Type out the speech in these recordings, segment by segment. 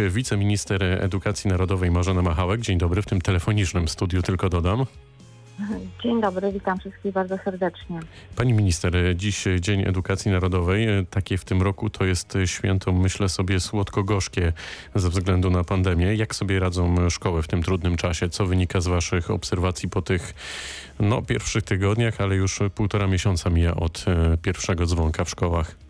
Wiceminister Edukacji Narodowej Marzena Machałek. Dzień dobry, w tym telefonicznym studiu tylko dodam. Dzień dobry, witam wszystkich bardzo serdecznie. Pani minister, dziś Dzień Edukacji Narodowej. Takie w tym roku to jest święto, myślę sobie, słodko-gorzkie ze względu na pandemię. Jak sobie radzą szkoły w tym trudnym czasie? Co wynika z Waszych obserwacji po tych no, pierwszych tygodniach, ale już półtora miesiąca mija od e, pierwszego dzwonka w szkołach?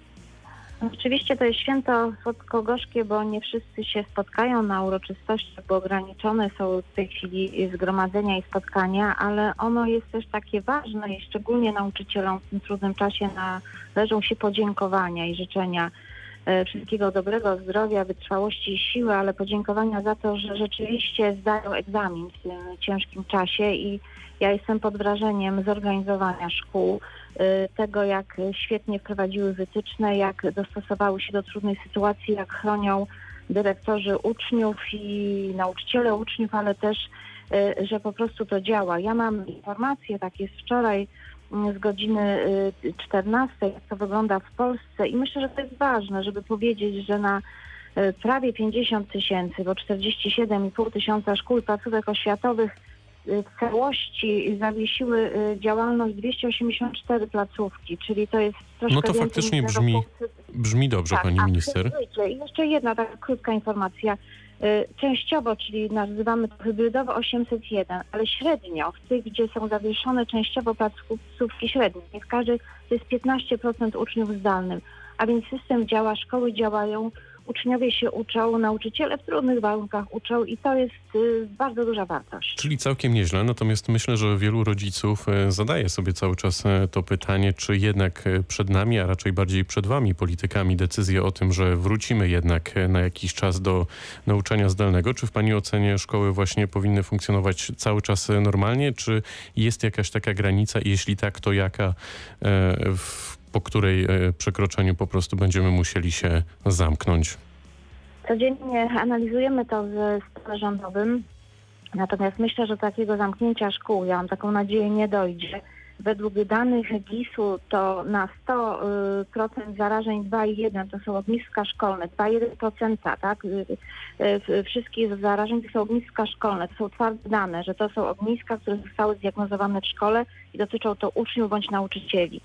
Oczywiście to jest święto słodko-gorzkie, bo nie wszyscy się spotkają na uroczystościach, bo ograniczone są w tej chwili zgromadzenia i spotkania, ale ono jest też takie ważne i szczególnie nauczycielom w tym trudnym czasie należą się podziękowania i życzenia wszystkiego dobrego, zdrowia, wytrwałości i siły, ale podziękowania za to, że rzeczywiście zdają egzamin w tym ciężkim czasie i ja jestem pod wrażeniem zorganizowania szkół, y, tego jak świetnie wprowadziły wytyczne, jak dostosowały się do trudnej sytuacji, jak chronią dyrektorzy uczniów i nauczyciele uczniów, ale też, y, że po prostu to działa. Ja mam informacje, tak jest wczoraj z godziny 14, jak to wygląda w Polsce i myślę, że to jest ważne, żeby powiedzieć, że na prawie 50 tysięcy, bo 47,5 tysiąca szkół placówek oświatowych w całości zawiesiły y, działalność 284 placówki, czyli to jest troszkę No to faktycznie brzmi, brzmi dobrze, tak, pani minister. I jeszcze jedna taka krótka informacja. Y, częściowo, czyli nazywamy to hybrydowo 801, ale średnio w tych, gdzie są zawieszone częściowo placówki średnie, w każdej to jest 15% uczniów zdalnym, a więc system działa, szkoły działają, uczniowie się uczą, nauczyciele w trudnych warunkach uczą i to jest y, bardzo duża wartość. Czyli całkiem nieźle, natomiast myślę, że wielu rodziców y, zadaje sobie cały czas y, to pytanie, czy jednak przed nami, a raczej bardziej przed wami, politykami, decyzję o tym, że wrócimy jednak na jakiś czas do nauczania zdalnego. Czy w pani ocenie szkoły właśnie powinny funkcjonować cały czas normalnie, czy jest jakaś taka granica i jeśli tak, to jaka w po której e, przekroczeniu po prostu będziemy musieli się zamknąć? Codziennie analizujemy to ze stole rządowym, natomiast myślę, że takiego zamknięcia szkół, ja mam taką nadzieję, nie dojdzie. Według danych GIS-u to na 100% zarażeń 2,1 to są ogniska szkolne, 2,1% tak? Y, y, wszystkich zarażeń to są ogniska szkolne, to są twarde dane, że to są ogniska, które zostały zdiagnozowane w szkole i dotyczą to uczniów bądź nauczycieli.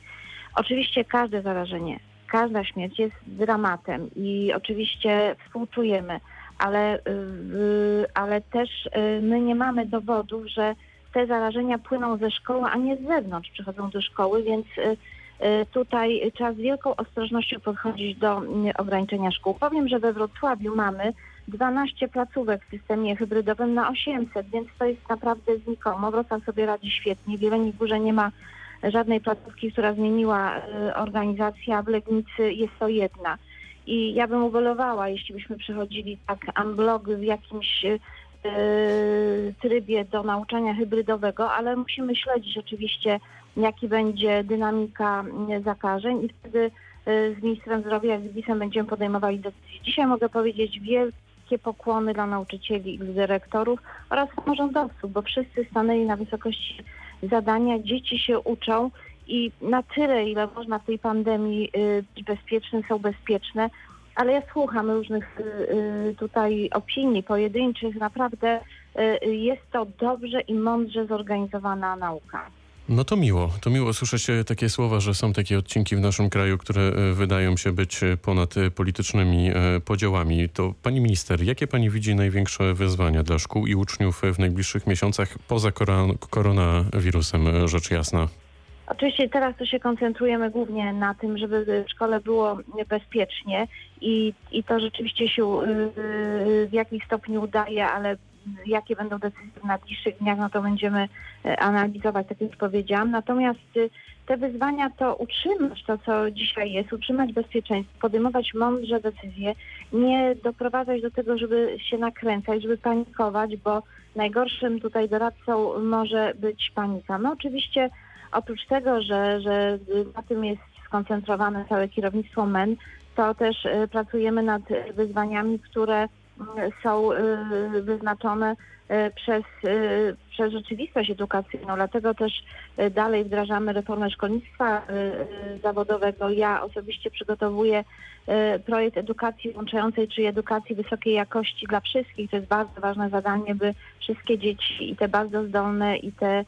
Oczywiście każde zarażenie, każda śmierć jest dramatem i oczywiście współczujemy, ale, yy, ale też yy, my nie mamy dowodów, że te zarażenia płyną ze szkoły, a nie z zewnątrz przychodzą do szkoły, więc yy, tutaj trzeba z wielką ostrożnością podchodzić do ograniczenia szkół. Powiem, że we Wrocławiu mamy 12 placówek w systemie hybrydowym na 800, więc to jest naprawdę znikomo. Wrocław sobie radzi świetnie. W Jeleniej Górze nie ma żadnej placówki, która zmieniła y, organizację, a w Legnicy jest to jedna. I ja bym ubolewała, jeśli byśmy przechodzili tak unblock w jakimś y, trybie do nauczania hybrydowego, ale musimy śledzić oczywiście, jaki będzie dynamika y, zakażeń i wtedy z ministrem zdrowia, z GIS-em będziemy podejmowali decyzje. Dzisiaj mogę powiedzieć wielkie pokłony dla nauczycieli i dyrektorów oraz samorządowców, bo wszyscy stanęli na wysokości zadania, dzieci się uczą i na tyle, ile można w tej pandemii y, być bezpieczne, są bezpieczne, ale ja słucham różnych y, y, tutaj opinii pojedynczych. Naprawdę jest to dobrze i mądrze zorganizowana nauka. No to miło. To miło słyszeć takie słowa, że są takie odcinki w naszym kraju, które e, wydają się być e, ponad e, politycznymi podziałami. To pani minister, jakie pani widzi największe wyzwania dla szkół i uczniów w najbliższych miesiącach poza koronawirusem, rzecz jasna? Oczywiście teraz to się koncentrujemy głównie na tym, żeby w szkole było bezpiecznie i, i to rzeczywiście się w jakimś stopniu udaje, ale jakie będą decyzje w najbliższych dniach, no to będziemy e, analizować, tak jak powiedziałam. Natomiast y, te wyzwania to utrzymać to, co dzisiaj jest, utrzymać bezpieczeństwo, podejmować mądrze decyzje, nie doprowadzać do tego, żeby się nakręcać, żeby panikować, bo najgorszym tutaj doradcą może być panika. No oczywiście oprócz tego, że, że na tym jest skoncentrowane całe kierownictwo MEN, to też y, pracujemy nad wyzwaniami, które są y, wyznaczone y, przez, y, przez rzeczywistość edukacyjną. Dlatego też dalej wdrażamy reformę szkolnictwa zawodowego. Ja osobiście przygotowuję projekt edukacji włączającej, czyli edukacji wysokiej jakości dla wszystkich. To jest bardzo ważne zadanie, by wszystkie dzieci i te bardzo zdolne i te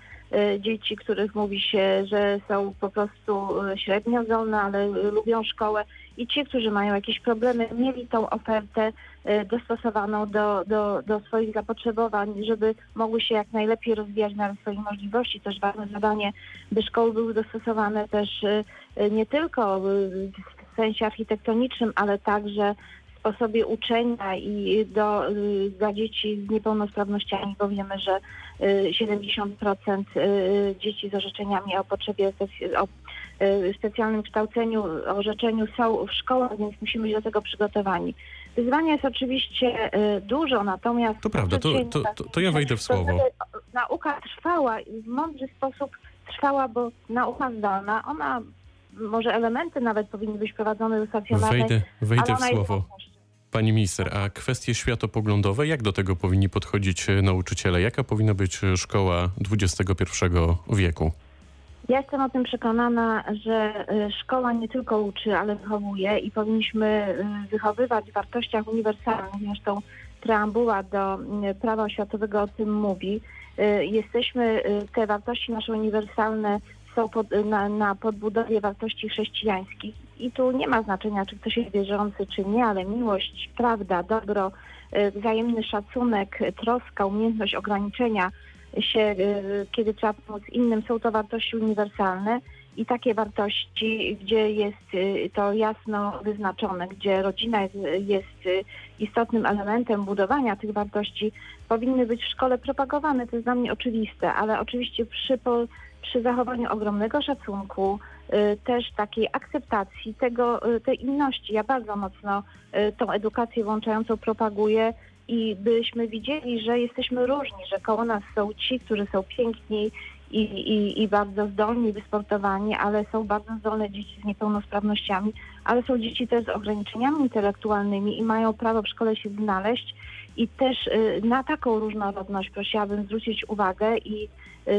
dzieci, których mówi się, że są po prostu średnio zdolne, ale lubią szkołę i ci, którzy mają jakieś problemy, mieli tą ofertę y, dostosowaną do, do, do swoich zapotrzebowań, żeby mogły się jak najlepiej rozwijać na swoich możliwości. Też ważne zadanie, by szkoły były dostosowane też y, y, nie tylko w sensie architektonicznym, ale także sposobie uczenia i do, dla dzieci z niepełnosprawnościami, bo wiemy, że y, 70% y, dzieci z orzeczeniami o potrzebie o specjalnym kształceniu, orzeczeniu są w szkołach, więc musimy być do tego przygotowani. Wyzwania jest oczywiście y, dużo, natomiast... To prawda, to, to, to, to ja wejdę w słowo. Nauka trwała i w mądry sposób trwała, bo nauka zdalna, ona może elementy nawet powinny być prowadzone do stacjonarnej, Wejdę, wejdę w słowo. Pani minister, a kwestie światopoglądowe, jak do tego powinni podchodzić e, nauczyciele? Jaka powinna być e, szkoła XXI wieku? Ja jestem o tym przekonana, że y, szkoła nie tylko uczy, ale wychowuje i powinniśmy y, wychowywać w wartościach uniwersalnych. Zresztą preambuła do y, prawa oświatowego o tym mówi. Jesteśmy, te wartości nasze uniwersalne są pod, na, na podbudowie wartości chrześcijańskich i tu nie ma znaczenia, czy ktoś jest wierzący, czy nie, ale miłość, prawda, dobro, wzajemny szacunek, troska, umiejętność ograniczenia się, y, kiedy trzeba pomóc innym, są to wartości uniwersalne i takie wartości, gdzie jest y, to jasno wyznaczone, gdzie rodzina jest, jest y, istotnym elementem budowania tych wartości, powinny być w szkole propagowane. To jest dla mnie oczywiste, ale oczywiście przy, przy zachowaniu ogromnego szacunku, też takiej akceptacji tego, tej inności. Ja bardzo mocno tą edukację włączającą propaguję i byśmy widzieli, że jesteśmy różni, że koło nas są ci, którzy są piękni i, i, i bardzo zdolni, wysportowani, ale są bardzo zdolne dzieci z niepełnosprawnościami, ale są dzieci też z ograniczeniami intelektualnymi i mają prawo w szkole się znaleźć. I też y, na taką różnorodność prosiłabym zwrócić uwagę i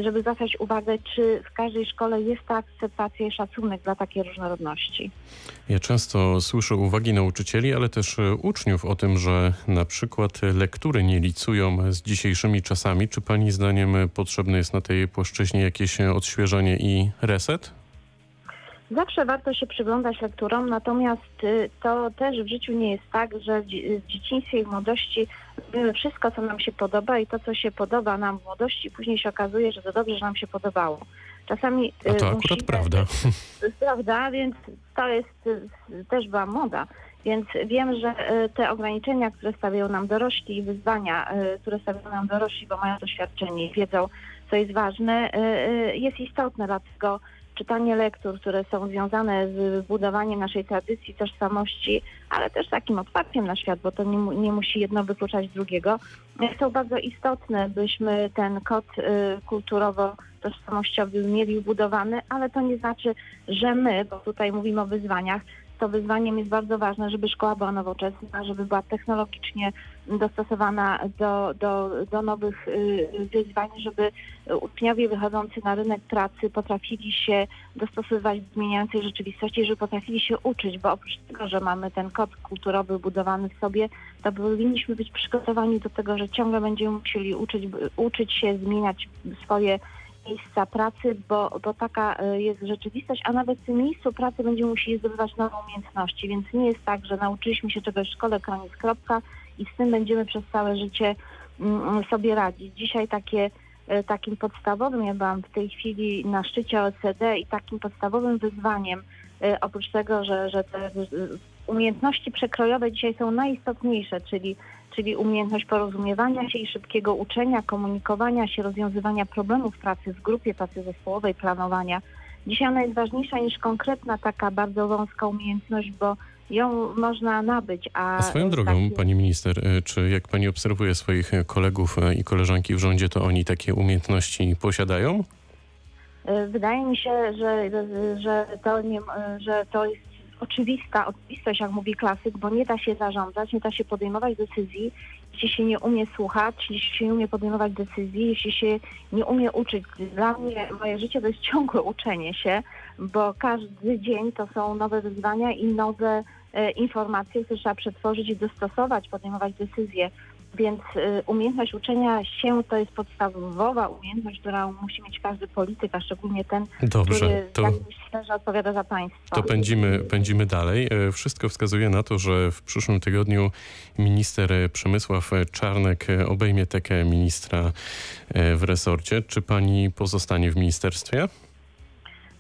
żeby zwracać uwagę, czy w każdej szkole jest ta akceptacja i szacunek dla takiej różnorodności. Ja często słyszę uwagi nauczycieli, ale też e, uczniów o tym, że na przykład lektury nie licują z dzisiejszymi czasami. Czy pani zdaniem potrzebne jest na tej płaszczyźnie jakieś odświeżenie i reset? Zawsze warto się przyglądać lekturom, natomiast y, to też w życiu nie jest tak, że w dzie- w dzieciństwie i w młodości robimy wszystko, co nam się podoba i to, co się podoba nam w młodości, później się okazuje, że to dobrze, że nam się podobało. Czasami A y, to akurat musimy- prawda. Prawda, więc to jest y, też była moda. Więc wiem, że te ograniczenia, które stawiają nam dorośli i wyzwania, które stawiają nam dorośli, bo mają doświadczenie i wiedzą, co jest ważne, y, y, jest istotne. Dlatego czytanie lektur, które są związane z budowaniem naszej tradycji, tożsamości, ale też takim otwarciem na świat, bo to nie, nie musi jedno wykluczać drugiego, są bardzo istotne, byśmy ten kod y, kulturowo-tożsamościowy mieli wbudowany, ale to nie znaczy, że my, bo tutaj mówimy o wyzwaniach, to wyzwaniem jest bardzo ważne, żeby szkoła była nowoczesna, żeby była technologicznie dostosowana do, do, do nowych y, wyzwań, żeby uczniowie wychodzący na rynek pracy potrafili się dostosowywać do zmieniającej rzeczywistości, żeby potrafili się uczyć, bo oprócz tego, że mamy ten kod kulturowy budowany w sobie, to powinniśmy być przygotowani do tego, że ciągle będziemy musieli uczyć, uczyć się, zmieniać swoje miejsca pracy, bo, bo taka y, jest rzeczywistość, a nawet w tym miejscu pracy będziemy musieli zdobywać nowe umiejętności, więc nie jest tak, że nauczyliśmy się czegoś w szkole, koniec, kropka i z tym będziemy przez całe życie mm, sobie radzić. Dzisiaj takie, y, takim podstawowym, ja byłam w tej chwili na szczycie OECD i takim podstawowym wyzwaniem, y, oprócz tego, że, że te umiejętności przekrojowe dzisiaj są najistotniejsze, czyli czyli umiejętność porozumiewania się i szybkiego uczenia, komunikowania się, rozwiązywania problemów pracy w grupie, pracy zespołowej, planowania. Dzisiaj ona jest ważniejsza niż konkretna taka bardzo wąska umiejętność, bo ją można nabyć. A, A swoją drogą, takie- pani minister, e, czy jak pani obserwuje swoich kolegów e, i koleżanki w rządzie, to oni takie umiejętności posiadają? E, Wydaje mi się, że, że, to, nie, że to jest oczywista oczywistość, jak mówi klasyk, bo nie da się zarządzać, nie da się podejmować decyzji, jeśli się nie umie słuchać, jeśli się nie umie podejmować decyzji, jeśli się nie umie uczyć. Dla mnie moje życie to jest ciągłe uczenie się, bo każdy dzień to są nowe wyzwania i nowe e, informacje, które trzeba przetworzyć i dostosować, podejmować decyzje. Więc e, umiejętność uczenia się to jest podstawowa umiejętność, którą musi mieć każdy polityk, a szczególnie ten, Dobrze, który to... w jakimś sferze odpowiada za państwo. To pędzimy, pędzimy dalej. E, Wszystko wskazuje na to, że w przyszłym tygodniu minister Przemysław Czarnek obejmie tekę ministra e, w resorcie. Czy pani pozostanie w ministerstwie?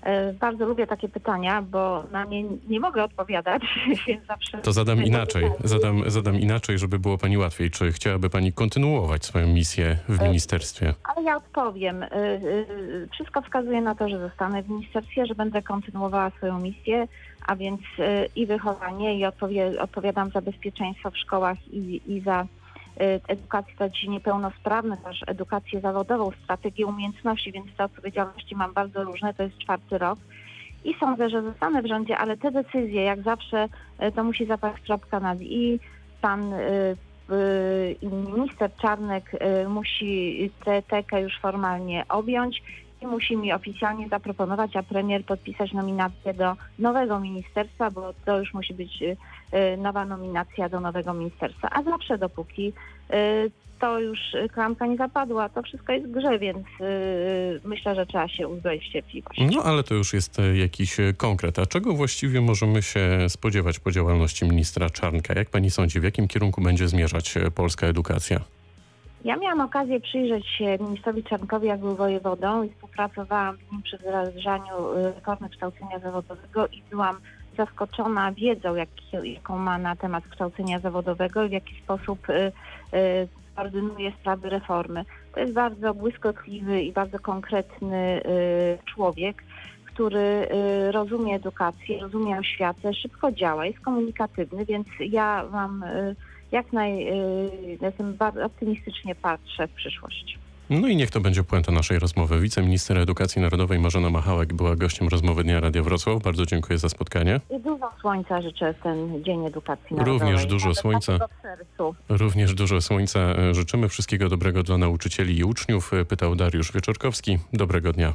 E, Bardzo lubię takie pytania, bo na nie nie mogę odpowiadać, więc zawsze... To zadam inaczej. Zadam, zadam inaczej, żeby było pani łatwiej. Czy chciałaby pani kontynuować swoją misję w ministerstwie? Ale ja odpowiem. Y, Wszystko wskazuje na to, że zostanę w ministerstwie, że będę kontynuowała swoją misję, a więc i wychowanie, i odpowie, odpowiadam za bezpieczeństwo w szkołach i, i za y, edukację dla dzieci niepełnosprawnych, też edukację zawodową, strategię umiejętności, więc te odpowiedzialności mam bardzo różne, to jest czwarty rok. I sądzę, że zostanę w rządzie, ale te decyzje, jak zawsze, y, to musi zapaść kropka nad i. Pan y, minister Czarnek musi tę tekę już formalnie objąć musi mi oficjalnie zaproponować, a premier podpisać nominację do nowego ministerstwa, bo to już musi być y, y, nowa nominacja do nowego ministerstwa. A zawsze dopóki y, to już klamka nie zapadła, to wszystko jest grze, więc myślę, że trzeba się uzbroić w cierpliwość. No ale to już jest jakiś konkret. A czego właściwie możemy się spodziewać po działalności ministra Czarnka? Jak pani sądzi, w jakim kierunku będzie zmierzać polska edukacja? Ja miałam okazję przyjrzeć się ministrowi Czarnkowi, jak był wojewodą i współpracowałam z nim przy wdrażaniu y, reformy kształcenia zawodowego i byłam zaskoczona wiedzą, jak, jaką ma na temat kształcenia zawodowego i w jaki sposób y, y, koordynuje sprawy reformy. To jest bardzo błyskotliwy i bardzo konkretny y, człowiek, który y, rozumie edukację, rozumie oświatę, szybko działa, jest komunikatywny, więc ja mam y, jak naj, y, jestem bardzo optymistycznie patrzę w przyszłość. No i niech to będzie puenta naszej rozmowy. Wiceminister Edukacji Narodowej Marzena Machałek była gościem rozmowy Dnia Radia Wrocław. Bardzo dziękuję za spotkanie. I dużo słońca życzę w ten Dzień Edukacji Narodowej. Również dużo słońca. Również dużo słońca e, życzymy. Wszystkiego dobrego dla nauczycieli i uczniów. E, Pytał Dariusz Wieczorkowski. Dobrego dnia.